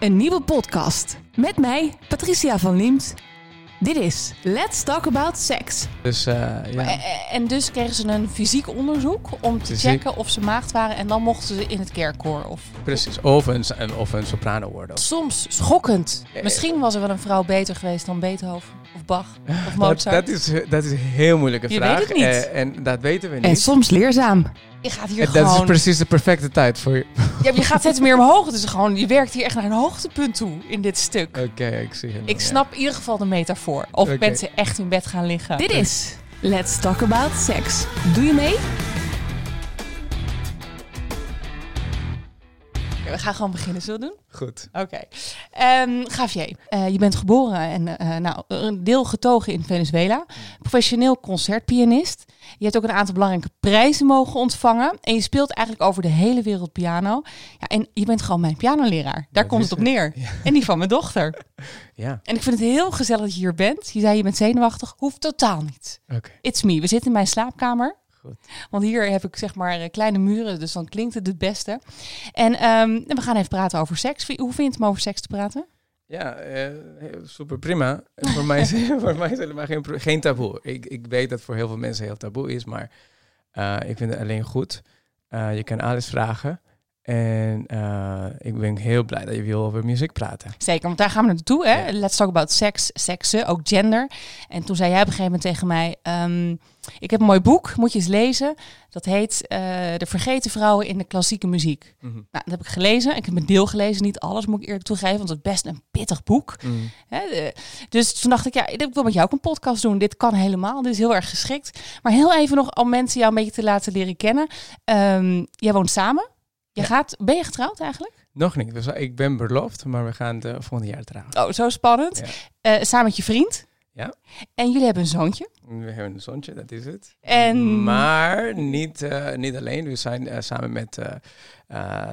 Een nieuwe podcast. Met mij, Patricia van Liemt. Dit is Let's Talk About Sex. Dus uh, ja. En, en dus kregen ze een fysiek onderzoek om te Fysiek. checken of ze maagd waren. En dan mochten ze in het kerkkoor. Of Precies. Of een, of een soprano worden. soms schokkend. Eh, Misschien was er wel een vrouw beter geweest dan Beethoven of Bach of Mozart. dat, is, dat is een heel moeilijke Je vraag. weet het niet. Eh, en dat weten we En niet. soms leerzaam. Je gaat hier En dat is gewoon... precies de perfecte tijd voor je. Ja, je gaat steeds meer omhoog. Het is gewoon, je werkt hier echt naar een hoogtepunt toe in dit stuk. Oké, ik zie het. Ik snap in ieder geval de metafoor. Of mensen echt in bed gaan liggen. Dit is Let's Talk About Sex. Doe je mee? We gaan gewoon beginnen, zullen we doen? Goed. Oké. Ehm Gavier, eh, je bent geboren en eh, nou, een deel getogen in Venezuela. Professioneel concertpianist. Je hebt ook een aantal belangrijke prijzen mogen ontvangen. En je speelt eigenlijk over de hele wereld piano. Ja, en je bent gewoon mijn pianoleraar. Daar komt het op het. neer. Ja. En die van mijn dochter. Ja, En ik vind het heel gezellig dat je hier bent. Je zei je bent zenuwachtig. Hoeft totaal niet. oké. It's me. We zitten in mijn slaapkamer. Goed. Want hier heb ik zeg maar eh, kleine muren, dus dan klinkt het het beste. En ehm, we gaan even praten over seks. Hoe vind je het om over seks te praten? Ja, eh, heel- super prima. voor, mij is, voor mij is helemaal geen, taboe. Ik, ik weet dat voor heel veel mensen heel taboe is, maar eh, ik vind het alleen goed. Eh, je kan alles vragen. En eh, ik ben heel blij dat je wil over muziek praten. Zeker, want daar gaan we naartoe. Hè? Ja. Let's talk about sex, seksen, ook gender. En toen zei jij op een gegeven moment tegen mij... ehm, ik heb een mooi boek, moet je eens lezen. Dat heet eh, De Vergeten Vrouwen in de Klassieke Muziek. Mhm. Nou, dat heb ik gelezen. Ik heb een deel gelezen, niet alles moet ik eerlijk toegeven. Want het is best een pittig boek. Mhm. Hè, de- dus toen dacht ik, ja, ik wil met jou ook een podcast doen. Dit kan helemaal, dit is heel erg geschikt. Maar heel even nog om mensen jou een beetje te laten leren kennen. Ehm, jij woont samen. Je Ja. gaat, ben je getrouwd eigenlijk? Nog niet. Dus ik ben beloofd, maar we gaan het eh, volgend jaar trouwen. Oh, zo spannend. Eh, samen met je vriend. Ja. En jullie hebben een zoontje. We hebben een zoontje, dat is het. En Maar niet, eh, niet alleen. We zijn eh, samen met... eh,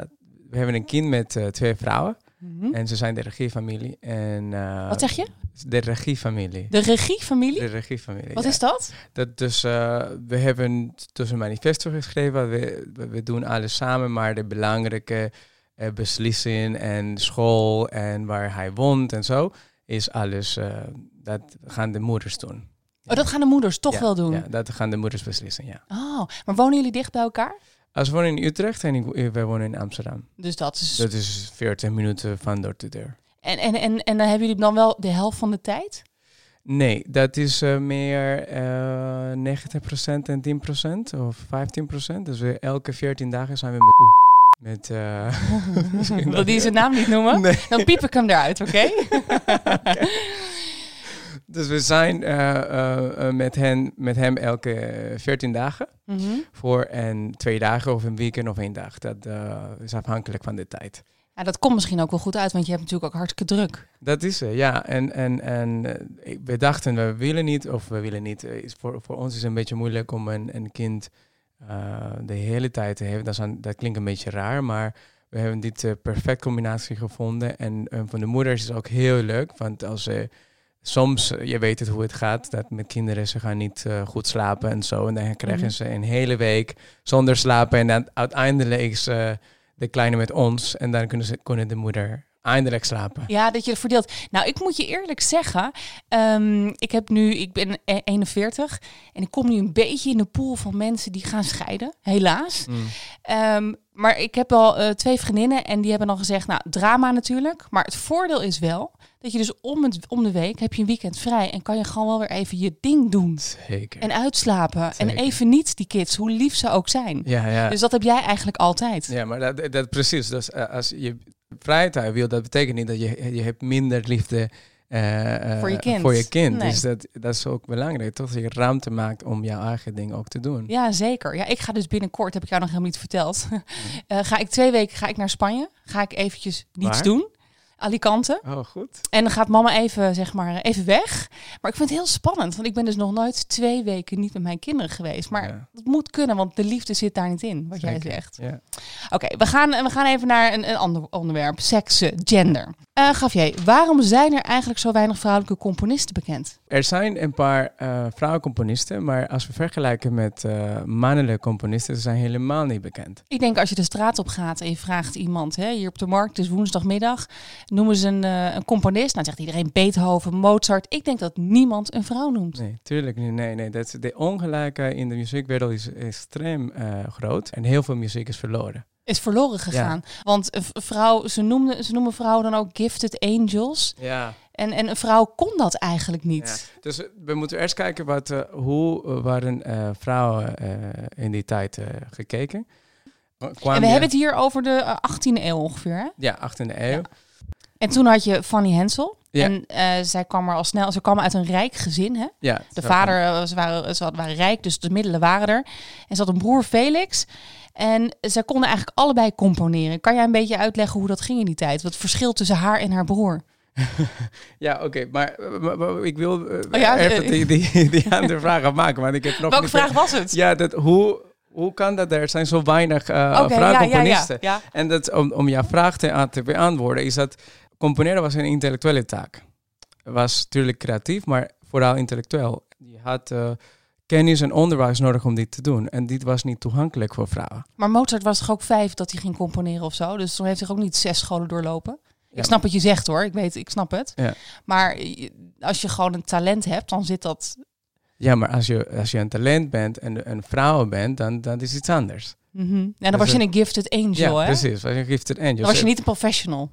we hebben een kind met twee vrouwen. Mhm. En ze zijn de regiefamilie. En, Wat zeg je? De regiefamilie. De regiefamilie? De regiefamilie. Wat ja. is dat? Dat dus, we hebben dus een manifesto geschreven. We, we, doen alles samen, maar de belangrijke beslissingen en school en waar hij woont en zo, is alles, dat gaan de moeders doen. Oh, dat gaan de moeders toch Ja, wel doen. Ja, dat gaan de moeders beslissen, ja. Oh, maar wonen jullie dicht bij elkaar? Als we wonen in Utrecht en ik, wij wonen in Amsterdam. Dus dat is. Dat is 40 minuten van deur tot deur. En, en, en, en dan hebben jullie dan wel de helft van de tijd? Nee, dat is eh, meer eh 90% en 10% of 15%. Dus we, elke 14 dagen zijn we met... Oeh, met eh, Wil die zijn naam niet noemen? Nee. Dan piep ik hem eruit, oké? Dus we zijn eh, eh, eh, met, hen, met hem elke 14 dagen. Mhm. Voor en twee dagen of een weekend of één dag. Dat is afhankelijk van de tijd. Ja, dat komt misschien ook wel goed uit, want je hebt natuurlijk ook hartstikke druk. Dat is het, ja. En, en, en we dachten, we willen niet, of we willen niet. Is voor, voor ons is het een beetje moeilijk om een, een kind de hele tijd te hebben. Dat, is een- dat klinkt een beetje raar, maar we hebben dit perfect combinatie gevonden. En eh, van de moeders is het ook heel leuk, want als ze soms, eh, je weet het hoe het gaat, dat met kinderen ze gaan niet eh, goed slapen en zo. En dan krijgen Mhm. ze een hele week zonder slapen. En dan uiteindelijk is eh, de kleine met ons. En dan kunnen, ze, kunnen de moeder eindelijk slapen. Ja, dat je het verdeelt. Nou, ik moet je eerlijk zeggen, ehm, ik heb nu, ik ben e- 41 en ik kom nu een beetje in de pool van mensen die gaan scheiden, helaas. Mm. Ehm, maar ik heb al eh, twee vriendinnen en die hebben dan gezegd, nou, drama natuurlijk. Maar het voordeel is wel dat je dus om, het, om de week heb je een weekend vrij en kan je gewoon wel weer even je ding doen. Zeker. En uitslapen. En even niet die kids, hoe lief ze ook zijn. ja, ja. Dus dat heb jij eigenlijk altijd. ja, maar dat, dat precies. Dus eh, als je vrije tijd wil, dat betekent niet dat je, je hebt minder liefde eh, eh, Voor je kind. Voor je kind. Nee. Dus dat, dat is ook belangrijk, toch? Dat je ruimte maakt om jouw eigen ding ook te doen. Ja, zeker. Ja, ik ga dus binnenkort, heb ik jou nog helemaal niet verteld. Eh, ga ik twee weken ga ik naar Spanje. Ga ik eventjes niets Waar? doen. Alicante. Oh, goed. En dan gaat mama even, zeg maar, even weg. Maar ik vind het heel spannend, want ik ben dus nog nooit twee weken niet met mijn kinderen geweest. Maar Ja. dat moet kunnen, want de liefde zit daar niet in, wat jij zegt. Ja. Oké, we, gaan, we gaan even naar een, een ander onderwerp. Seks, eh, gender. Uh, Gavier, waarom zijn er eigenlijk zo weinig vrouwelijke componisten bekend? Er zijn een paar uh, vrouwencomponisten, maar als we vergelijken met uh, mannelijke componisten, ze zijn helemaal niet bekend. Ik denk als je de straat op gaat en je vraagt iemand, hè, hier op de markt, het is woensdagmiddag, noemen ze een, een componist. Nou zegt iedereen Beethoven, Mozart. Ik denk dat niemand een vrouw noemt. Nee, tuurlijk niet. Nee, nee. Dat, de ongelijkheid in de muziekwereld is extreem groot en heel veel muziek is verloren is verloren gegaan. Want een vrouw, ze, noemden, ze noemen vrouwen dan ook gifted angels. Ja. En, en een vrouw kon dat eigenlijk niet. Ja. Dus we moeten eerst kijken wat, uh, hoe waren uh, vrouwen uh, in die tijd gekeken. Kwam en we hebben het hier over de 18e eeuw ongeveer. Hè? Ja, 18e eeuw. En toen had je Fanny Hensel. Ja. En zij kwam er al snel. Ze kwam uit een rijk gezin. Hè? Ja, de vader, ze waren, ze waren rijk, dus de middelen waren er. En ze had een broer Felix. En zij konden eigenlijk allebei componeren. Kan jij een beetje uitleggen hoe dat ging in die tijd? Wat het verschil tussen haar en haar broer? ja, oké, maar, ik wil uh, oh ja, even die, die, die andere vraag afmaken. Want ik heb nog Welke vraag was het? Ja, dat, hoe, hoe kan dat? Er zijn zo weinig uh, okay, vrouwcomponisten. Ja, ja, en dat, om, om jouw vraag te, te beantwoorden, is dat componeren was een intellectuele taak. Het was natuurlijk creatief, maar vooral intellectueel. Je had... Kennis en onderwijs nodig om dit te doen. En dit was niet toegankelijk voor vrouwen. Maar Mozart was toch ook vijf dat hij ging componeren of zo? Dus toen heeft hij ook niet zes scholen doorlopen? Ik snap wat je zegt hoor, ik weet, ik snap het. Ja. Maar als je gewoon een talent hebt, dan zit dat... Ja, maar als je, als je een talent bent en een vrouw bent, dan, dan is iets anders. Mm -hmm. En dan dus was je een gifted angel, ja, hè? precies. Was je een gifted angel. Dan was je niet een professional.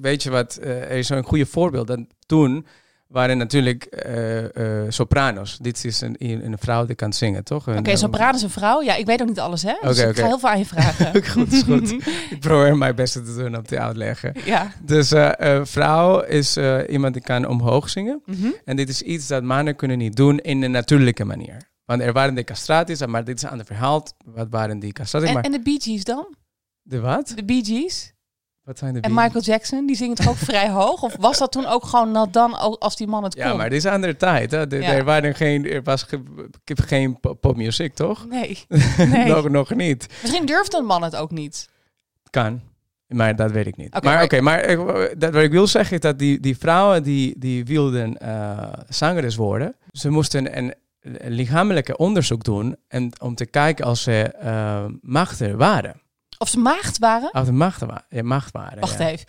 Weet je wat, uh, er is zo'n goede voorbeeld. Dat toen waren natuurlijk uh, uh, sopranos. Dit is een, een vrouw die kan zingen, toch? Oké, okay, soprano is een vrouw. Ja, ik weet ook niet alles, hè? Dus okay, ik ga heel veel aan je vragen. goed, is goed. ik probeer mijn best te doen om te uitleggen. Ja. Dus uh, vrouw is iemand die kan omhoog zingen. Mm -hmm. En dit is iets dat mannen kunnen niet doen in een natuurlijke manier. Want er waren de castraties, maar dit is een ander verhaal. Wat waren die castraties? En, maar... en de Bee Gees dan? De wat? De Bee Gees? Wat zijn de en Michael Jackson, die zingt toch ook vrij hoog? Of was dat toen ook gewoon nat dan als die man het kon? Ja, maar dit is andere tijd. Hè? De, ja. Er, waren geen, er was ge, geen popmuziek, toch? Nee. nee. nog, nog niet. Misschien durfde een man het ook niet. Kan. Maar dat weet ik niet. Okay, maar oké, okay, maar dat, wat ik wil zeggen is dat die, die vrouwen die, die wilden uh, zangeres worden, ze moesten een, een lichamelijke onderzoek doen en om te kijken als ze uh, machten waren. Of ze maagd waren? Of de maagd, wa ja, maagd waren. Wacht even.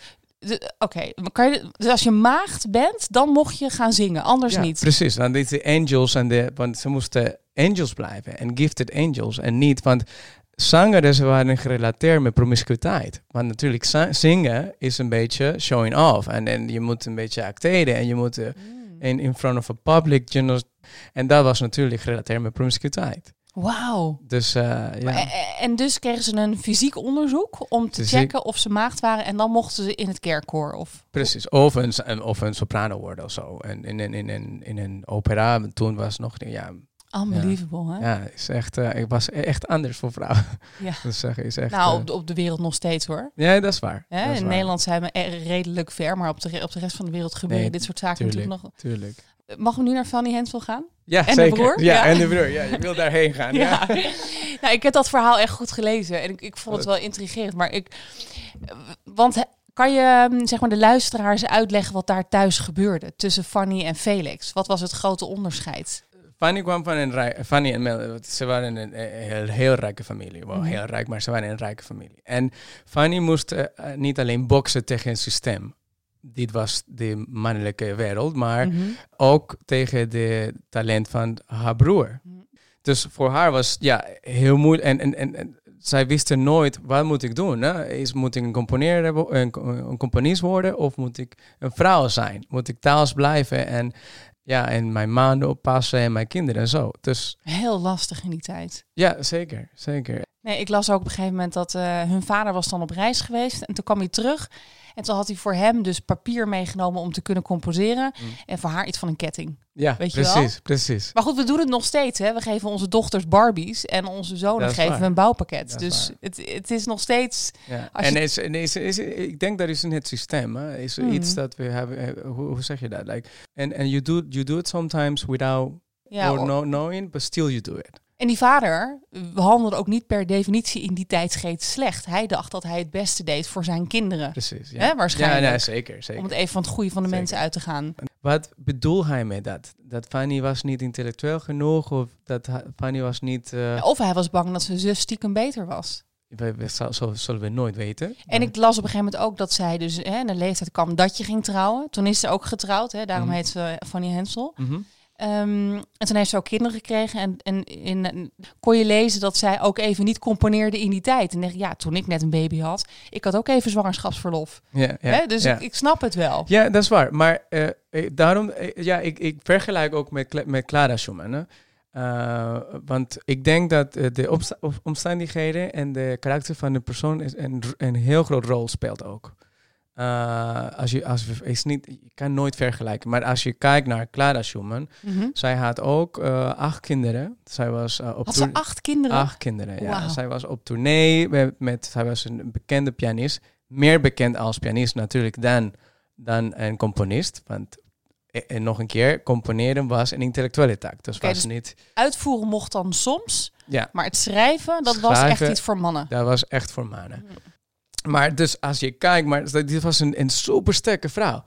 Oké, okay. dus als je maagd bent, dan mocht je gaan zingen, anders ja, niet. Precies, want dit de angels en de, want ze moesten angels blijven en gifted angels en niet, want zangers waren gerelateerd met promiscuïteit. Want natuurlijk zingen is een beetje showing off en, en je moet een beetje acteren en je moet uh, in, in front of a public, you know, en dat was natuurlijk gerelateerd met promiscuïteit. Wauw. Dus, uh, ja. En dus kregen ze een fysiek onderzoek om te checken of ze maagd waren en dan mochten ze in het kerkkoor of... Precies, of een, of een soprano worden of zo. En in, in, in, in, in een opera, toen was nog... Ja, Unbelievable, ja. hè? Ja, is echt, uh, ik was echt anders voor vrouwen. Ja. uh, is echt, nou, op de, op de wereld nog steeds hoor. Ja, dat is waar. Dat is in waar. Nederland zijn we redelijk ver, maar op de, op de rest van de wereld gebeuren nee, dit soort zaken tuurlijk, natuurlijk nog. Tuurlijk. Mag we nu naar Fanny Hensel gaan? Ja, en zeker. de broer? Ja, en de broer. Ja, je wil daarheen gaan. ja. ja. nou, ik heb dat verhaal echt goed gelezen en ik, ik vond het wel intrigerend. Maar ik, want kan je zeg maar de luisteraars uitleggen wat daar thuis gebeurde tussen Fanny en Felix? Wat was het grote onderscheid? Fanny kwam van een rijk, Fanny en Mel, ze waren een, heel, heel rijke familie. Wel, heel rijk, maar ze waren een rijke familie. En Fanny moest uh, niet alleen boksen tegen een systeem dit was de mannelijke wereld, maar mm -hmm. ook tegen de talent van haar broer. Mm -hmm. Dus voor haar was ja heel moeilijk. En, en, en, en zij wisten nooit, wat moet ik doen? Hè? Is, moet ik een, componeer, een, een componist worden of moet ik een vrouw zijn? Moet ik thuis blijven en, ja, en mijn man oppassen en mijn kinderen en zo. Dus, heel lastig in die tijd. Ja, zeker, zeker. Nee, ik las ook op een gegeven moment dat uh, hun vader was dan op reis geweest en toen kwam hij terug en toen had hij voor hem dus papier meegenomen om te kunnen composeren. Mm. En voor haar iets van een ketting. Ja, Weet precies, je wel? precies. Maar goed, we doen het nog steeds. Hè? We geven onze dochters Barbies en onze zonen geven waar. we een bouwpakket. Dus het, het is nog steeds... Ja. En je... is, is, is, ik denk dat is in het systeem. Hè? Is mm. iets dat we hebben... Hoe, hoe zeg je dat? Like, and, and you, do, you do it sometimes without... Ja, or no, knowing, but still you do it. En die vader handelde ook niet per definitie in die tijd slecht. Hij dacht dat hij het beste deed voor zijn kinderen. Precies, ja. Hè, waarschijnlijk. Ja, nee, zeker, zeker. Om het even van het goede van de Zeker. mensen uit te gaan. Wat bedoel hij met dat? Dat Fanny was niet intellectueel genoeg of dat Fanny was niet... eh, Of hij was bang dat zijn zus stiekem beter was. we, zullen we nooit weten. En ik las op een gegeven moment ook dat zij dus hè, de leeftijd kwam dat je ging trouwen. Toen is ze ook getrouwd, hè, daarom Mhm. heet ze Fanny Hensel. Mhm. Ehm, en toen heeft ze ook kinderen gekregen. En, en in, kon je lezen dat zij ook even niet componeerde in die tijd. En dacht, ja, toen ik net een baby had, ik had ook even zwangerschapsverlof. Ja, ja, hè? Dus ja. ik, ik snap het wel. Ja, dat is waar. Maar eh, eh, daarom, eh, ja, ik, ik vergelijk ook met, met Clara Schumann. Eh, want ik denk dat de omstandigheden en de karakter van de persoon is een, een heel groot rol speelt ook. Eh, als je, als is niet, je kan nooit vergelijken. Maar als je kijkt naar Clara Schumann, Mhm. zij had ook eh, acht kinderen. Zij was eh, op Had ze acht kinderen? Acht kinderen, ja. Zij was op tournee met, met, zij was een bekende pianist. Meer bekend als pianist natuurlijk dan, dan een componist. Want, en nog een keer, componeren was een intellectuele taak. Dus was dus- niet, Uitvoeren mocht dan soms, ja, maar het schrijven, dat was echt iets voor mannen. dat was echt voor mannen. Maar dus als je kijkt, maar dit was een, een supersterke vrouw.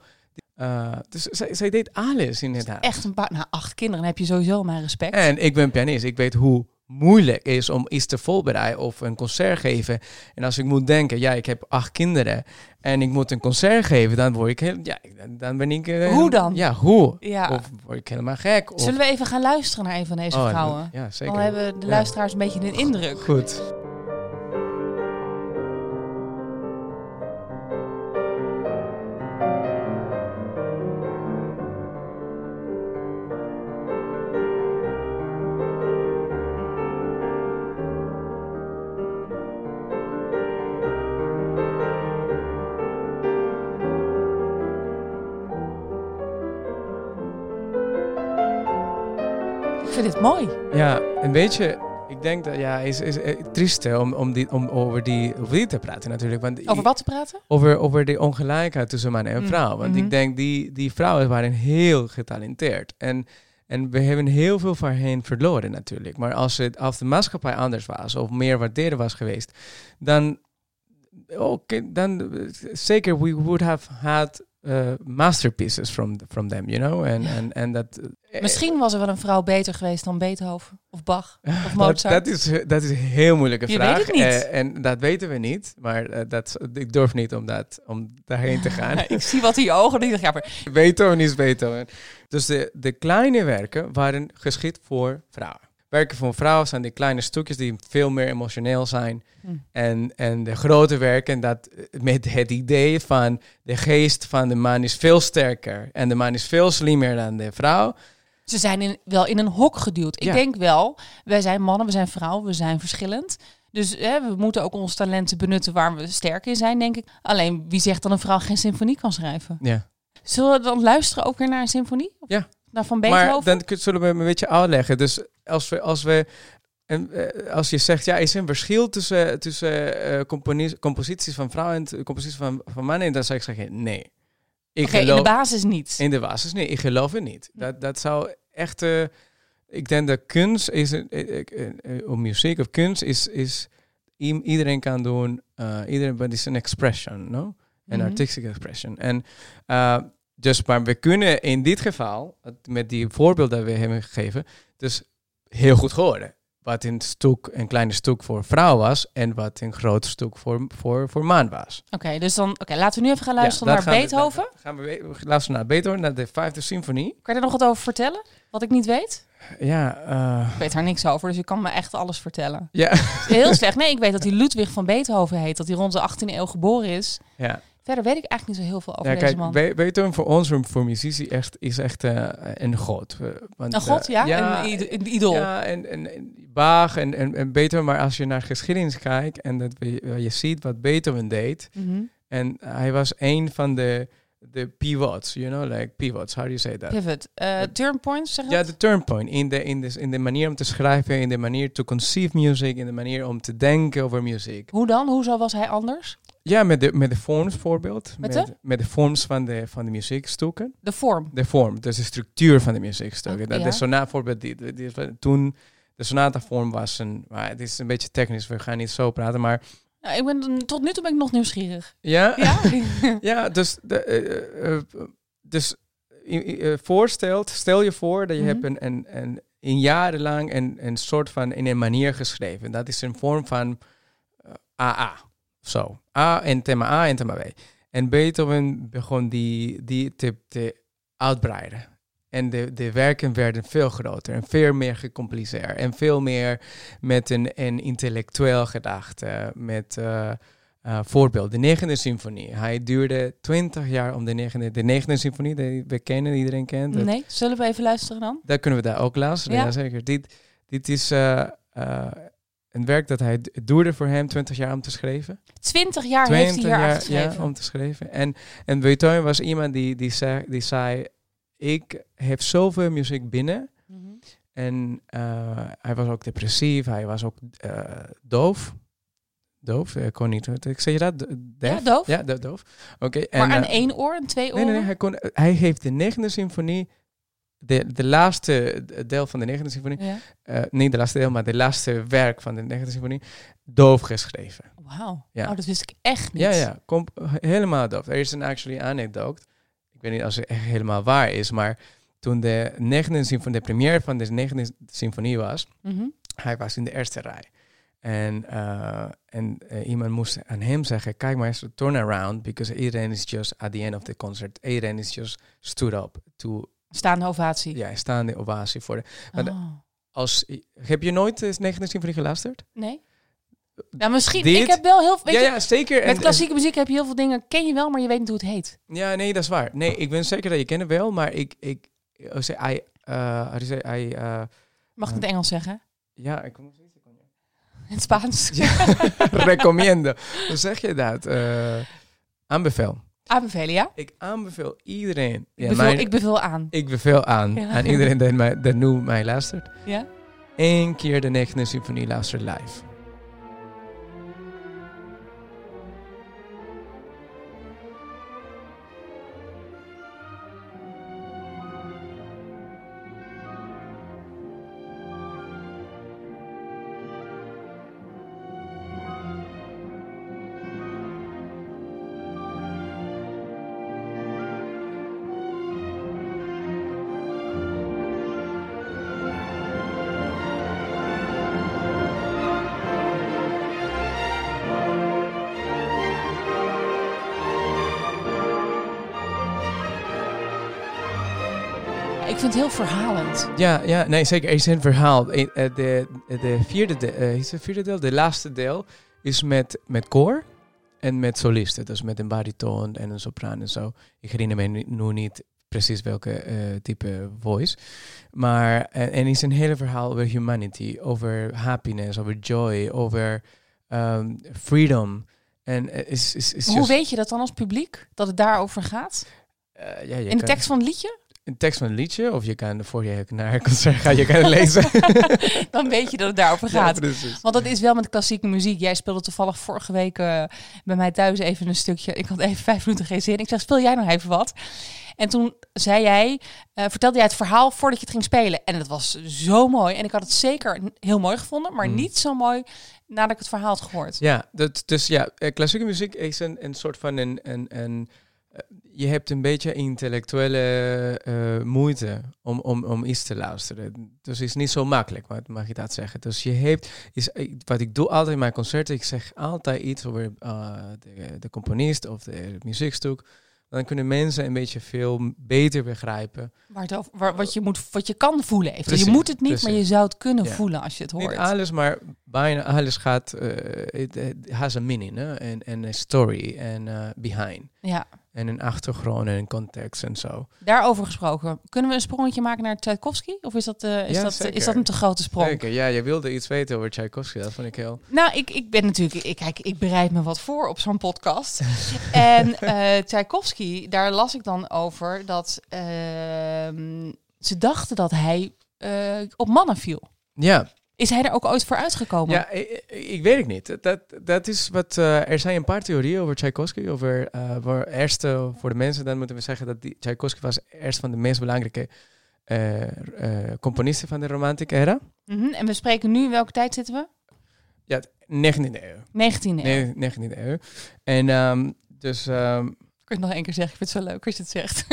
Eh, dus zij, zij deed alles in het huis. Echt een paar, nou acht kinderen, heb je sowieso mijn respect. En ik ben pianist. Ik weet hoe moeilijk is om iets te voorbereiden of een concert geven. En als ik moet denken, ja, ik heb acht kinderen en ik moet een concert geven, dan word ik heel, ja, dan- ben ik. eh, Hoe dan? Ja, hoe? Ja. Of word ik helemaal gek? Of, Zullen we even gaan luisteren naar een van deze Oh, vrouwen? Ja, zeker. Dan hebben de Ja. luisteraars een beetje een indruk. Goed. Ja, een beetje. Ik denk dat ja, is, is eh, triest hè, om, om, die, om over, die, over die te praten natuurlijk. Want Over wat te praten? over, over de ongelijkheid tussen man en Mm, vrouw. Want mhm. ik denk, die, die vrouwen waren heel getalenteerd. En, en we hebben heel veel van hen verloren natuurlijk. Maar als, het, als de maatschappij anders was, of meer waarderen was geweest, dan, oké, dan eh, zeker we would have had uh, masterpieces from, from them, you know? En, en, en dat... eh, Misschien was er wel een vrouw beter geweest dan Beethoven of Bach of Mozart. dat, is, dat is een heel moeilijke Je vraag. weet het niet. Eh, en dat weten we niet. Maar eh, dat, ik durf niet om, dat, om daarheen te gaan. ik zie wat in je ogen. Ik dacht, ja, maar Beethoven is Beethoven. Dus de, de kleine werken waren geschikt voor vrouwen. Werken voor vrouwen zijn die kleine stukjes die veel meer emotioneel zijn. Hm. En, en de grote werken, dat met het idee van de geest van de man is veel sterker. En de man is veel slimmer dan de vrouw. ze zijn in, wel in een hok geduwd. Ik denk wel, wij zijn mannen, we zijn vrouwen, we zijn verschillend. Dus hè, we moeten ook onze talenten benutten waar we sterk in zijn, denk ik. Alleen, wie zegt dat een vrouw geen symfonie kan schrijven? Ja. Zullen we dan luisteren ook weer naar een symfonie? Ja. Naar Van Beethoven? Maar dan zullen we hem een beetje uitleggen. Dus als we, als we en, eh, als je zegt, ja, is er een verschil tussen, tussen eh, componi- composities van vrouwen en composities van, van mannen? Dan zou ik zeggen, nee. Ik Oké, in de basis niet. in de basis, nee, ik geloof het niet. Dat, dat zou echt, eh, ik denk dat kunst is, een- of muziek of kunst is, is iedereen kan doen, iedereen, but it's an expression, no? Een Mhm. artistic expression. En dus, maar we kunnen in dit geval, met die voorbeeld dat we hebben gegeven, dus heel goed horen. Wat een stuk, een klein stuk voor vrouw was en wat een groot stuk voor, voor, voor man was. Oké, dus dan, oké, laten we nu even gaan luisteren Ja, naar gaan Beethoven. gaan we, we luisteren naar Beethoven, naar de vijfde symfonie. Kan je er nog wat over vertellen? Wat ik niet weet? Ja, eh, Ik weet daar niks over, dus je kan me echt alles vertellen. ja, Heel slecht. Nee, ik weet dat hij Ludwig van Beethoven heet. Dat hij rond de 18e eeuw geboren is. ja. Verder weet ik eigenlijk niet zo heel veel over ja deze man. Be- Beethoven voor ons, voor muzici, echt, is echt eh, een god. Want, Een god, eh, ja? Een, id- een idool. Ja, en, en, en Bach en, en, en Beethoven, maar als je naar geschiedenis kijkt en dat we, je ziet wat Beethoven deed, Mhm. en hij was een van de, de pivots, you know, like pivots, how do you say that? Pivot. Eh turn points, zeg je Ja, de turn point in de, in, de, in de manier om te schrijven, in de manier to conceive music, in de manier om te denken over muziek. Hoe dan? Hoezo was hij anders? Ja, met de, met de forms voorbeeld. Met de? met de vorms van de, van de muziekstukken. De vorm. De vorm, dus de structuur van de muziekstukken. Dat ja. zo'n voorbeeld. Die, die, die- toen de sonata-vorm was een... Maar het is een beetje technisch, we gaan niet zo praten, maar... Nou, ik ben, tot nu toe ben ik nog nieuwsgierig. Ja? Ja? Ja, dus, de, eh, eh, eh, dus voorstelt, stel je voor dat je Mhm. hebt een, een, een, een jarenlang een, een soort van in een manier geschreven. Dat is een vorm van AA. Zo. A en thema A en thema B. En Beethoven begon die, die te, te uitbreiden. En de, de werken werden veel groter en veel meer gecompliceerd. En veel meer met een, een intellectueel gedachte. Met eh, voorbeeld, de negende symfonie. Hij duurde 20 jaar om de negende, de negende symfonie, die we kennen, iedereen kent. Dat- Nee? Zullen we even luisteren dan? daar kunnen we daar ook luisteren, Ja. zeker. Dit, dit is eh, een werk dat hij, het duurde voor hem 20 jaar om te schrijven. 20 jaar heeft hij hier jaar geschreven. ja, om te schrijven. En, en Beethoven was iemand die, die, zei, die zei, ik heb zoveel muziek binnen. Mhm. En eh, hij was ook depressief, hij was ook eh, doof. Doof, ik kon niet. Ik zeg je dat? Deaf? Ja, doof. Ja, do- doof. Oké. Maar en, aan eh, één oor en twee Nee, oren? nee, nee, hij, kon, hij heeft de negende symfonie, de, de laatste deel van de negende symfonie, Ja. eh, niet de laatste deel, maar de laatste werk van de negende symfonie, doof geschreven. Wauw. Ja. Oh, dat wist ik echt niet. Ja, ja, kom, helemaal doof. Er is een actually anecdote, ik weet niet als het echt helemaal waar is, maar toen de negende symfonie, de première van de negende symfonie was, Mhm. hij was in de eerste rij. En, eh, en eh, iemand moest aan hem zeggen, kijk maar eens, turn around, because iedereen is just at the end of the concert, iedereen is just stood up to, Staande ovatie. ja, staande ovatie voor de, maar de- Oh. als, heb je nooit de negende symfonie geluisterd? Nee? Nou, misschien. Dit- Ik heb wel heel weet ja, je, ja, zeker. Met klassieke muziek heb je heel veel dingen, ken je wel, maar je weet niet hoe het heet. ja, nee, dat is waar. Nee, ik ben zeker dat je kent het wel, maar ik, ik, ik zei, I, uh, say, I, uh, Mag ik in het Engels zeggen? ja, ik kom In het Spaans. Ja, recomiendo. Hoe zeg je dat? Eh, aanbevel. Aanbevelen, ja? Ik aanbeveel iedereen. Ik, Ja, beveel, mijn- ik beveel aan. ik beveel aan, Ja. aan iedereen die, mij, die nu mij luistert. Ja? Eén keer de negende symfonie luisteren live. Heel verhalend. Ja, ja, nee, zeker. Er is een verhaal. Eh, eh, De, de vierde, de, eh, is het vierde deel, de laatste deel, is met, met koor en met solisten. Dus met een bariton en een sopraan en zo. Ik herinner me nu, niet precies welke type voice. Maar en, en is een hele verhaal over humanity, over happiness, over joy, over ehm, freedom. En is, is, is Hoe just- weet je dat dan als publiek? Dat het daarover gaat? ja, je In de kan- tekst van het liedje? Een tekst van een liedje, of je kan voor je naar een concert gaan, je kan het lezen. dan weet je dat het daarover gaat. Want dat is wel met klassieke muziek. Jij speelde toevallig vorige week eh, bij mij thuis even een stukje. Ik had even vijf minuten geen zin. Ik zeg, speel jij nog even wat? En toen zei jij, eh, vertelde jij het verhaal voordat je het ging spelen. En het was zo mooi. En ik had het zeker heel mooi gevonden, maar Mm. niet zo mooi nadat ik het verhaal had gehoord. Ja, dat, dus ja, eh, klassieke muziek is een, een soort van een, een, een je hebt een beetje intellectuele eh, moeite om, om, om iets te luisteren. Dus het is niet zo makkelijk, wat mag je dat zeggen. Dus je hebt, is, wat ik doe altijd in mijn concerten, ik zeg altijd iets over eh, de, de componist of de muziekstuk. Dan kunnen mensen een beetje veel beter begrijpen. Waar het over, waar, wat, je moet, wat je kan voelen even. Precies, je moet het niet, precies. maar je zou het kunnen Ja. voelen als je het hoort. Niet alles, maar bijna alles gaat, eh, it has a meaning en een story en eh, behind. Ja, En een achtergrond en een context en zo. daarover gesproken. Kunnen we een sprongetje maken naar Tchaikovsky? Of is dat, eh, is, Ja, dat, zeker. is dat een te grote sprong? Zeker, ja, je wilde iets weten over Tchaikovsky, dat vond ik heel... Nou, ik, ik ben natuurlijk, ik, kijk, ik bereid me wat voor op zo'n podcast. en eh Tchaikovsky, daar las ik dan over dat ehm, ze dachten dat hij op mannen viel. Ja, Is hij er ook ooit voor uitgekomen? ja ik, ik weet het niet. Dat, dat is wat, eh, er zijn een paar theorieën over Tchaikovsky. Over, eh, voor, eerst, eh, voor de mensen, dan moeten we zeggen dat die, Tchaikovsky was eerst van de meest belangrijke componisten van de romantic era. Mhm. En we spreken nu, in welke tijd zitten we? 19e eeuw. 19e eeuw. Nee, 19e eeuw. En ehm, dus... ehm, Kun je het nog één keer zeggen? Ik vind het zo leuk als je het zegt.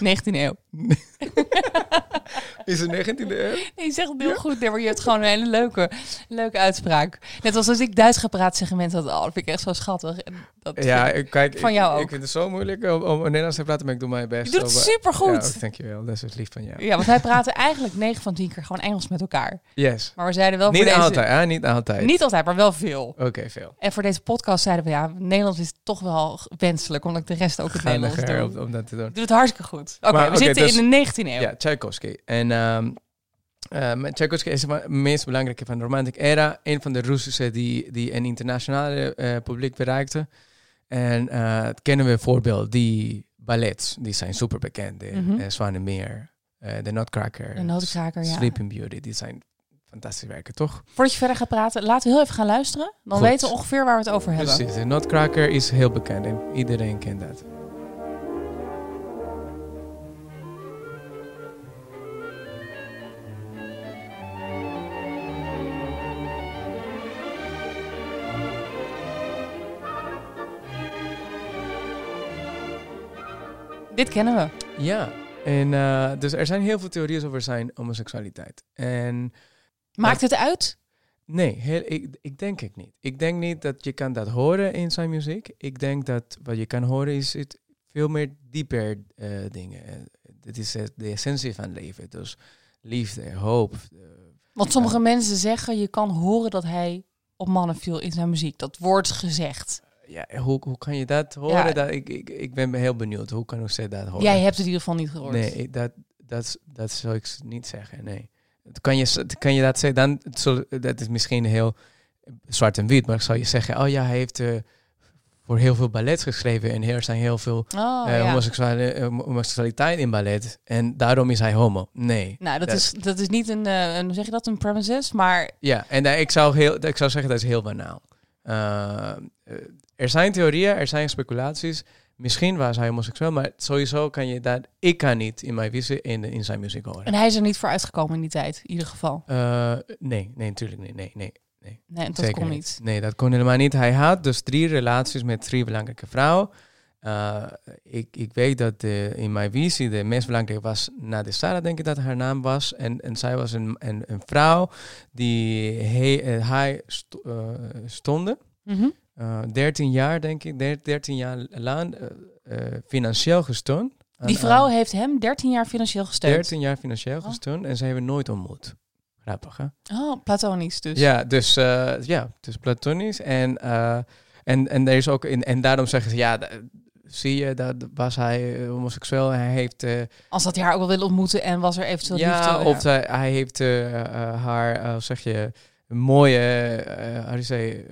19e eeuw. is het 19e eeuw? Nee, je zegt het heel goed, nee, maar je hebt gewoon een hele leuke, leuke uitspraak. Net als als ik Duits ga praten, zeggen mensen dat, oh, dat vind ik echt zo schattig. En dat Ja, ik- kijk, Van ik, jou ook. ik vind het zo moeilijk om, om Nederlands te praten, maar ik doe mijn best. je doet het eh, supergoed. Ja, dankjewel. Dat is lief van jou. Ja, want wij praten eigenlijk 9 van 10 keer gewoon Engels met elkaar. Yes. Maar we zeiden wel Niet deze... altijd, hè? Niet altijd. Niet altijd, maar wel veel. Oké, veel. En voor deze podcast zeiden we, ja, Nederlands is toch wel wenselijk, omdat ik de rest ook het Nederlands doe. om, om dat te doen. Doe het hartstikke goed. Oké, we zitten dus- in de 19e eeuw. Ja, Tchaikovsky. En ehm eh, met Tchaikovsky is het meest belangrijke van de Romantic Era. Een van de Russische die, die een internationale eh, publiek bereikte. En het kennen we voorbeeld, die ballets, die zijn super bekend. De eh, Zwanemeer, eh, de Nutcracker, De ja. Sleeping Beauty. Die zijn fantastische werken, toch? Voordat je verder gaat praten, laten we heel even gaan luisteren. Dan Goed. weten we ongeveer waar we het over hebben. Precies, de Nutcracker is heel bekend en iedereen kent dat. Dit kennen we. Ja, en eh, dus er zijn heel veel theorieën over zijn homoseksualiteit. En Maakt het uit? Nee, heel, ik, ik denk het niet. Ik denk niet dat je kan dat horen in zijn muziek. Ik denk dat wat je kan horen is het veel meer dieper eh, dingen. Dit is eh, de essentie van leven. Dus liefde, hoop. eh, Want sommige mensen zeggen, je kan horen dat hij op mannen viel in zijn muziek. Dat wordt gezegd. Ja, hoe, hoe kan je dat horen? Ja. Dat, ik, ik, ik ben heel benieuwd. Hoe kan ze dat horen? Jij hebt het in ieder geval niet gehoord. Nee, ik- dat, dat, dat zou ik niet zeggen. Nee. Kan je, kan je dat zeggen? Dan, dat is misschien heel zwart en wit. Maar zou je zeggen, oh ja, hij heeft eh, voor heel veel ballet geschreven. En er zijn heel veel Oh, eh, ja. eh, homoseksualiteit in ballet. En daarom is hij homo. Nee. Nou, dat, Dat- is, dat is niet een, een, hoe zeg je dat, een premises, maar Ja, en ik, zou heel, ik zou zeggen dat is heel banaal. Er zijn theorieën, er zijn speculaties. Misschien was hij homoseksueel, maar sowieso kan je dat... Ik kan niet in mijn visie in, in zijn muziek horen. en hij is er niet voor uitgekomen in die tijd, in ieder geval. Eh, nee, nee, natuurlijk niet. Nee, nee. Nee, dat Zeker kon niet. Nee, dat kon helemaal niet. Hij had dus drie relaties met drie belangrijke vrouwen. Eh, ik, ik weet dat de, in mijn visie de meest belangrijke was Nadia Sarah, denk ik dat haar naam was. En, en zij was een, een, een vrouw die hij, eh, hij eh, stonden. Mhm. Eh 13 jaar, denk ik, der- 13 jaar eh, eh, financieel gesteund. Die vrouw aan- heeft hem 13 jaar financieel gesteund. 13 jaar financieel Oh. gesteund en ze hebben nooit ontmoet. Grappig, hè? Oh, platonisch dus. Ja, dus uh, ja, dus platonisch. En, uh, en, en er is ook in, en daarom zeggen ze ja, zie je, dat was hij homoseksueel. Hij heeft. Uh, Als dat hij haar ook wel willen ontmoeten en was er eventueel ja, liefde. of hij, hij heeft uh, haar, zeg je, mooie, hoe je zei.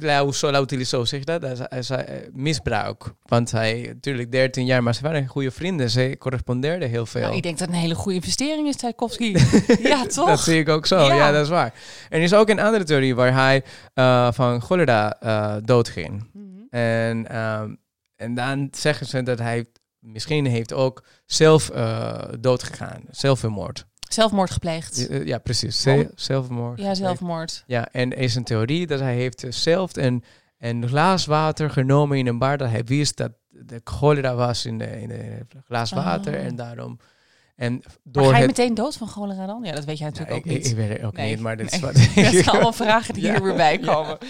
La, la utilizó, zeg je dat? Hij zei misbruik. Want hij, natuurlijk 13 jaar, maar ze waren goede vrienden. Ze correspondeerden heel veel. Nou, ik denk dat het een hele goede investering is, Tchaikovsky. ja, toch? dat zie ik ook zo. Ja. ja. dat is waar. Er is ook een andere theorie waar hij uh, van cholera uh, doodging. Mm -hmm. en, um, en dan zeggen ze dat hij misschien heeft ook zelf uh, doodgegaan. Zelfmoord. Zelfmoord gepleegd. Ja, ja precies. Zelfmoord. Ja, zelfmoord. Ja, en is een theorie dat hij heeft zelf een, een glas water genomen in een bar dat hij wist dat de cholera was in de, in de glas water oh. en daarom... En door maar ga je het... meteen dood van cholera dan? Ja, dat weet jij natuurlijk ook niet. Ik, ik weet het ook nee. niet, maar dat is wat... dat zijn allemaal vragen die ja. hier weer bij komen. Ja.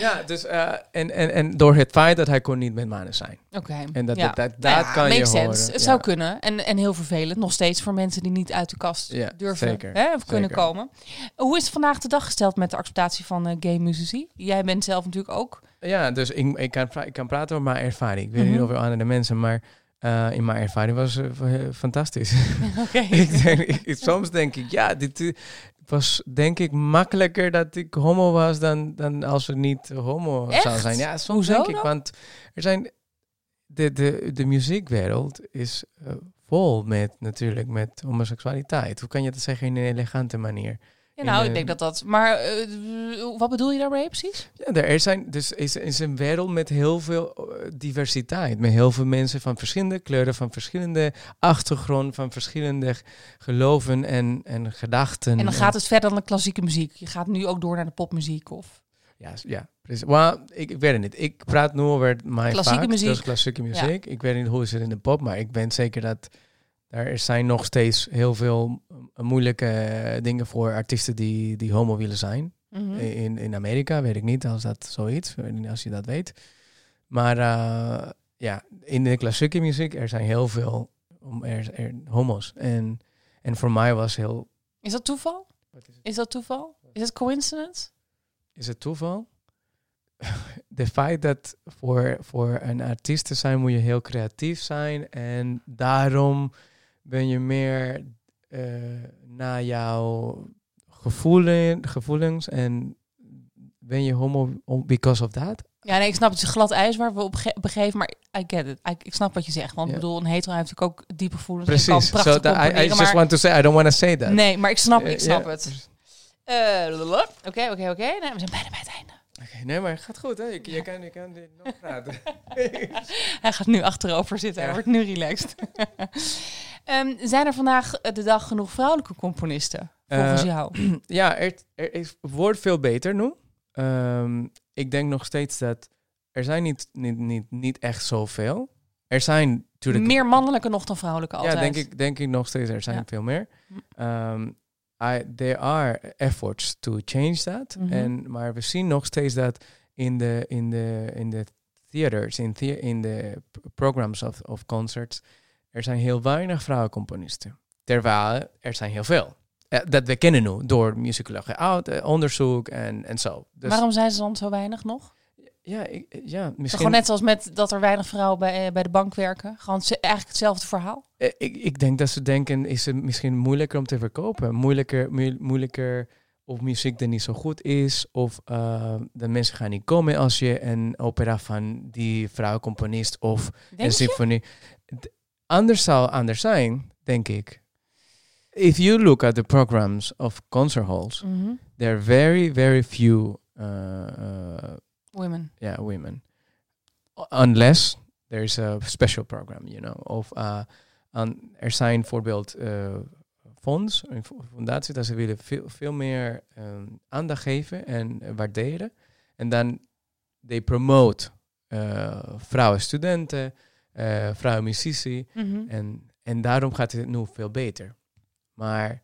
Ja, dus uh, en, en, en door het feit dat hij kon niet met mannen zijn. Oké. Okay. En dat, ja. dat, dat, dat ja, kan je sense. horen. Het zou kunnen. En, en heel vervelend. Nog steeds voor mensen die niet uit de kast durven zeker, hè, of kunnen zeker. komen. Hoe is het vandaag de dag gesteld met de acceptatie van uh, gay muzici? Jij bent zelf natuurlijk ook. Ja, dus ik, ik, kan, ik kan praten over mijn ervaring. Ik weet Mhm. mm -hmm. niet over andere mensen, maar uh, in mijn ervaring was het uh, fantastisch. Okay. ik denk, ik, soms denk ik, ja, dit was denk ik makkelijker dat ik homo was dan, dan als het niet homo Echt? zou zijn. Ja, soms Hoezo denk ik, dan? want er zijn de, de, de muziekwereld is uh, vol met natuurlijk met homoseksualiteit. Hoe kan je dat zeggen in een elegante manier? Ja, nou, ik denk eh, dat dat... Maar eh, wat bedoel je daarmee precies? Ja, er zijn, dus is, is een wereld met heel veel eh, diversiteit. Met heel veel mensen van verschillende kleuren, van verschillende achtergrond, van verschillende geloven en, en gedachten. En dan gaat het verder dan de klassieke muziek. Je gaat nu ook door naar de popmuziek of... Ja, ja precies. Maar ik, ik weet het niet. Ik praat nu over mijn Klassieke muziek. dus klassieke muziek. Ik weet niet hoe is het in de pop, maar ik ben zeker dat er zijn nog steeds heel veel moeilijke dingen voor artiesten die, die homo willen zijn. Mhm. In, in Amerika weet ik niet als dat zoiets, als je dat weet. Maar eh, ja, in de klassieke muziek, er zijn heel veel om- er, er, homo's. En, en voor mij was heel... Is dat toeval? Is? Is dat toeval? Is het coincidence? Is het toeval? De feit dat voor, voor een artiest te zijn moet je heel creatief zijn. En daarom ben je meer eh naar jouw gevoelen, gevoelens en ben je homo om- because of that? Ja, nee, ik snap het is glad ijs waar we op ge- begeven, maar I get it. I- ik snap wat je zegt, want Ja. ik bedoel, een hetero heeft natuurlijk ook diepe gevoelens. en kan Precies. So that I, I just want to say, I don't want to say that. Nee, maar ik snap, Eh, ik snap ja. het. Eh. Oké, oké, oké. Nee, we zijn bijna bij het einde. Oké, nee, maar het gaat goed, hè? Je, je kan, je kan nog praten. Hij gaat nu achterover zitten. Hij wordt nu relaxed. Ehm, zijn er vandaag de dag genoeg vrouwelijke componisten? Volgens Eh, jou? ja, er, er is, wordt veel beter nu. Ehm, ik denk nog steeds dat er zijn niet, niet, niet, niet echt zoveel. Er zijn natuurlijk... Meer mannelijke nog dan vrouwelijke altijd. Ja, denk ik, denk ik nog steeds. Er zijn Ja. veel meer. Hm. I, there are efforts to change that. Mhm. en, maar we zien nog steeds dat in de, in de, in de theaters, in, the, in de programs of, of concerts, er zijn heel weinig vrouwencomponisten. Terwijl er zijn heel veel. Eh, dat we kennen nu door musicologie, oud, eh, onderzoek en, en zo. Dus, Waarom zijn ze dan zo weinig nog? Ja, ik, ja Misschien... Gewoon net zoals met dat er weinig vrouwen bij, eh, bij de bank werken. Gewoon ze- eigenlijk hetzelfde verhaal. Eh, Ik, ik denk dat ze denken, is het misschien moeilijker om te verkopen. Moeilijker, moe- moeilijker of muziek die niet zo goed is. Of eh, de mensen gaan niet komen als je een opera van die vrouwcomponist of een Denk symfonie. Anders zou anders zijn, denk ik. If you look at the programs of concert halls, Mhm. there are very, very few uh, uh, Women. yeah, women. Unless there's a special program, you know. Of uh, an, er zijn bijvoorbeeld uh, fonds, een fo- fundatie, dat ze willen veel, veel meer um, aandacht geven en eh, waarderen. En dan they promote uh, vrouwen studenten, uh, vrouwen muzici. Mhm. En, en daarom gaat het nu veel beter. Maar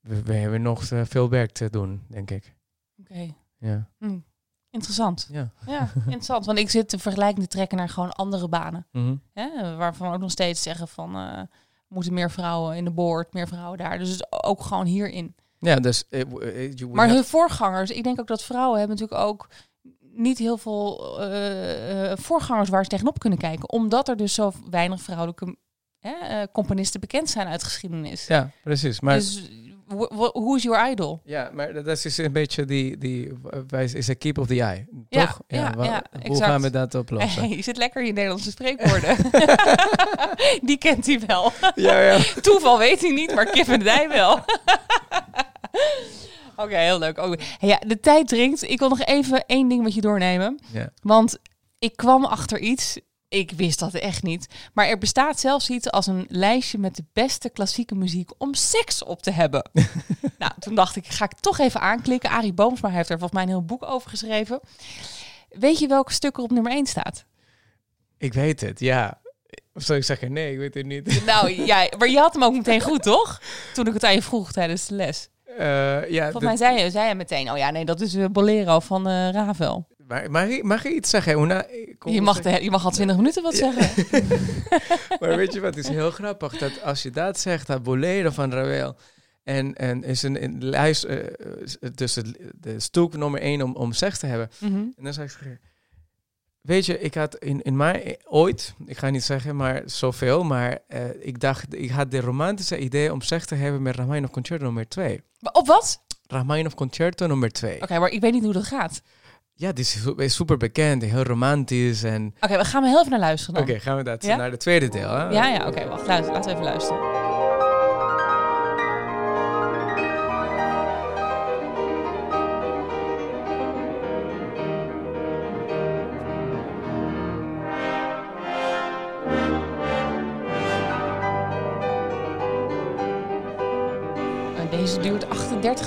we, we hebben nog eh, veel werk te doen, denk ik. Oké. Ja. Hm. Interessant. ja. Ja, interessant. Want ik zit te vergelijking te trekken naar gewoon andere banen. Mhm. Hè? Waarvan we ook nog steeds zeggen van... eh, moeten meer vrouwen in de board, meer vrouwen daar. Dus het ook gewoon hierin. Ja, dus... eh, eh, Maar have- hun voorgangers, ik denk ook dat vrouwen hebben natuurlijk ook niet heel veel voorgangers waar ze tegenop kunnen kijken. Omdat er dus zo weinig vrouwelijke componisten bekend zijn uit geschiedenis. Ja, precies. Maar, Dus hoe is your idol? ja, maar dat is dus een beetje die... die is een keep of the eye, Ja, toch? ja, hoe exact. gaan we dat oplossen? Hey, je zit lekker in je Nederlandse spreekwoorden. Die kent hij wel. ja, ja. Toeval weet hij niet, maar Kip en Dij wel. Oké, heel leuk. Oh, hey, ja, de tijd dringt. Ik wil nog even één ding met je doornemen. ja. Want ik kwam achter iets. Ik wist dat echt niet. Maar er bestaat zelfs iets als een lijstje met de beste klassieke muziek om seks op te hebben. nou, toen dacht ik, ga ik toch even aanklikken. Arie Boomsma heeft er volgens mij een heel boek over geschreven. Weet je welke stuk er op nummer 1 staat? Ik weet het, ja. Of zou ik zeggen, nee, ik weet het niet. Nou ja, maar je had hem ook meteen goed, toch? Toen ik het aan je vroeg tijdens de les. Eh, ja, Volgens mij zei je, zei je meteen, oh ja, nee, dat is eh, Bolero van eh Ravel. Maar, mag, je, mag je iets zeggen? Una, Je mag, zeg- de, je mag al 20 minuten wat zeggen. Maar weet je wat, het is heel grappig dat als je dat zegt, dat Bolero van Ravel... En, en is een, een lijst, eh, dus de stuk nummer één om, om seks te hebben. Mhm. En dan zou ik weet je, ik had in, in mij ooit, ik ga niet zeggen maar zoveel, maar eh, ik dacht, ik had de romantische idee om seks te hebben met Rachmaninoff Concerto nummer 2. Maar Op wat? Rachmaninoff Concerto nummer 2. Oké, maar ik weet niet hoe dat gaat. Ja, die is, su- is super bekend, heel romantisch en... Oké, we gaan er heel even naar luisteren Oké, gaan we dat Ja? naar de tweede deel, hè? Ja, ja, oké, wacht, luister, laten we even luisteren.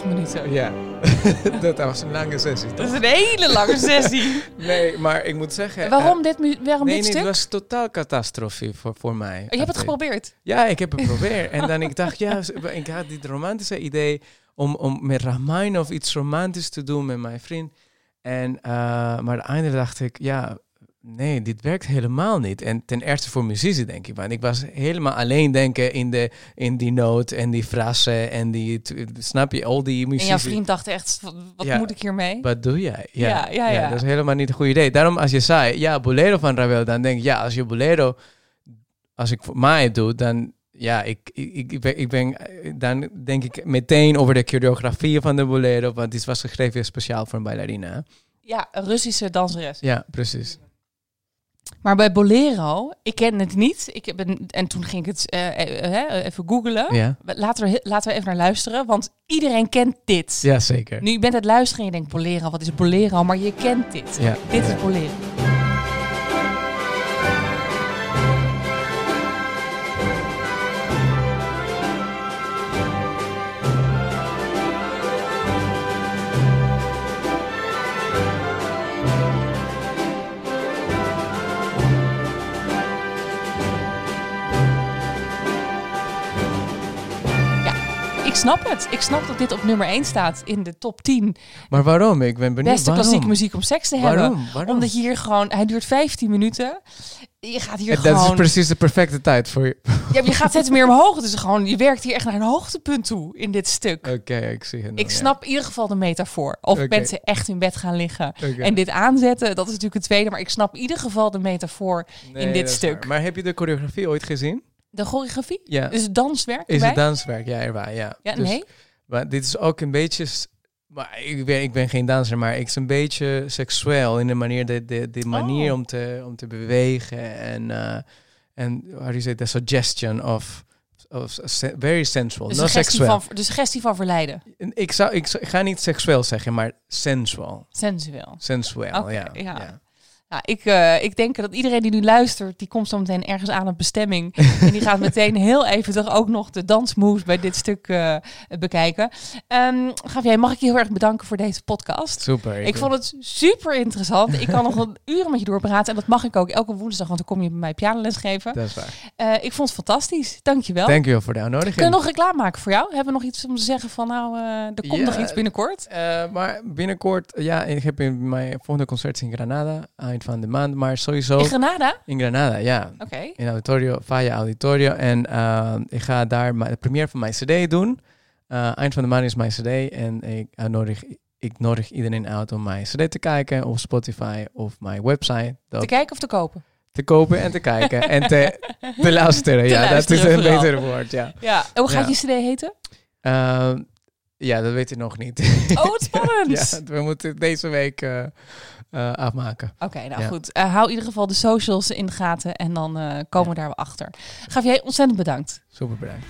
minuten. Ja, dat was een lange sessie. Toch? Dat is een hele lange sessie. nee, maar ik moet zeggen... Waarom eh, dit, waarom nee, dit het was totaal catastrofe voor, voor mij. Je hebt het eh, geprobeerd? Ja, ik heb het geprobeerd. en dan ik dacht, ja, ik had dit romantische idee om, om met Ramayana of iets romantisch te doen met mijn vriend. En, uh, maar uiteindelijk dacht ik, ja, nee, dit werkt helemaal niet. En ten eerste voor muzici, denk ik. Want ik was helemaal alleen denken in, de, in die noot en die frasen en die, snap je, al die En muzici. jouw vriend dacht echt, wat, Ja. moet ik hiermee? Wat doe jij? Ja, ja, ja. Dat is helemaal niet een goed idee. Daarom als je zei, ja, bolero van Ravel, dan denk ik, ja, als je bolero, als ik voor mij doe, dan, ja, ik, ik, ik, ik ben, ik ben, dan denk ik meteen over de choreografie van de bolero, want dit was geschreven speciaal voor een ballerina. Ja, een Russische danseres. Ja, precies. Maar bij Bolero, ik ken het niet. Ik ben, en toen ging ik het eh, eh, eh, even googlen. Ja, Laten we, laten we even naar luisteren, want iedereen kent dit. ja zeker. Nu, je bent aan het luisteren en je denkt, Bolero, wat is Bolero? Maar je kent dit. Ja. Dit is Bolero. Snap het. Ik snap dat dit op nummer 1 staat in de top 10 Maar waarom? Ik ben benieuwd. beste waarom? klassieke muziek om seks te hebben. Waarom? Waarom? Omdat je hier gewoon, hij duurt 15 minuten. Je gaat hier En dat is gewoon, precies de perfecte tijd voor je. ja, je gaat steeds meer omhoog. Dus gewoon, je werkt hier echt naar een hoogtepunt toe in dit stuk. Oké, ik zie het. nu, Ik ja. snap in ieder geval de metafoor. Of mensen echt in bed gaan liggen en dit aanzetten, dat is natuurlijk het tweede. Maar ik snap in ieder geval de metafoor Nee, in dit stuk. waar. Maar heb je de choreografie ooit gezien? De choreografie? Ja. Dus het danswerk Is het danswerk? Ja, erbij, ja. Ja, Dus- nee. Maar dit is ook een beetje. Maar ik ben, ik ben geen danser, maar ik is een beetje seksueel in de manier, de, de, de manier Oh. om, te, om te bewegen en eh, en how do you say the suggestion of, of very sensual, Dus no de, gestie seksueel. van, de gestie van verleiden. Ik zou, ik, zou- ik ga niet seksueel zeggen, maar sensual, Sensueel. sensueel, Oké, ja. ja. ja. Ja, ik, eh, ik denk dat iedereen die nu luistert, die komt zo meteen ergens aan op bestemming. en die gaat meteen heel even toch ook nog de dansmoves bij dit stuk eh, bekijken. Ehm Gaf jij, mag ik je heel erg bedanken voor deze podcast? Super. Ik vond het super interessant. Ik kan nog een uren met je doorpraten. En dat mag ik ook elke woensdag, want dan kom je bij mij pianoles geven. Dat is waar. Eh, ik vond het fantastisch. Dankjewel. Dank je wel voor de uitnodiging. Kunnen we nog reclame maken voor jou? Hebben we nog iets om te zeggen van nou, er komt Ja, nog iets binnenkort? Maar binnenkort, ja, ik heb in mijn volgende concert in Granada, eind van de maand, maar sowieso In Granada? in Granada, ja. Oké. in Auditorio, Faya Auditorio. En eh, ik ga daar mijn- de première van mijn cd doen. Eh, eind van de maand is mijn cd. En ik, eh, nodig, ik nodig iedereen uit om mijn cd te kijken. Op Spotify of mijn website. Te kijken of te kopen? te kopen en te kijken. en te, te luisteren. Te ja, luisteren dat is een vooral. beter woord, ja. Ja. En hoe gaat Ja. je cd heten? Ja, dat weet ik nog niet. Oh, wat spannend. ja, we moeten deze week eh, afmaken. Oké, nou Ja. goed. Eh, hou in ieder geval de socials in de gaten en dan eh, komen we daar wel achter. Gaf jij ontzettend bedankt. Super bedankt.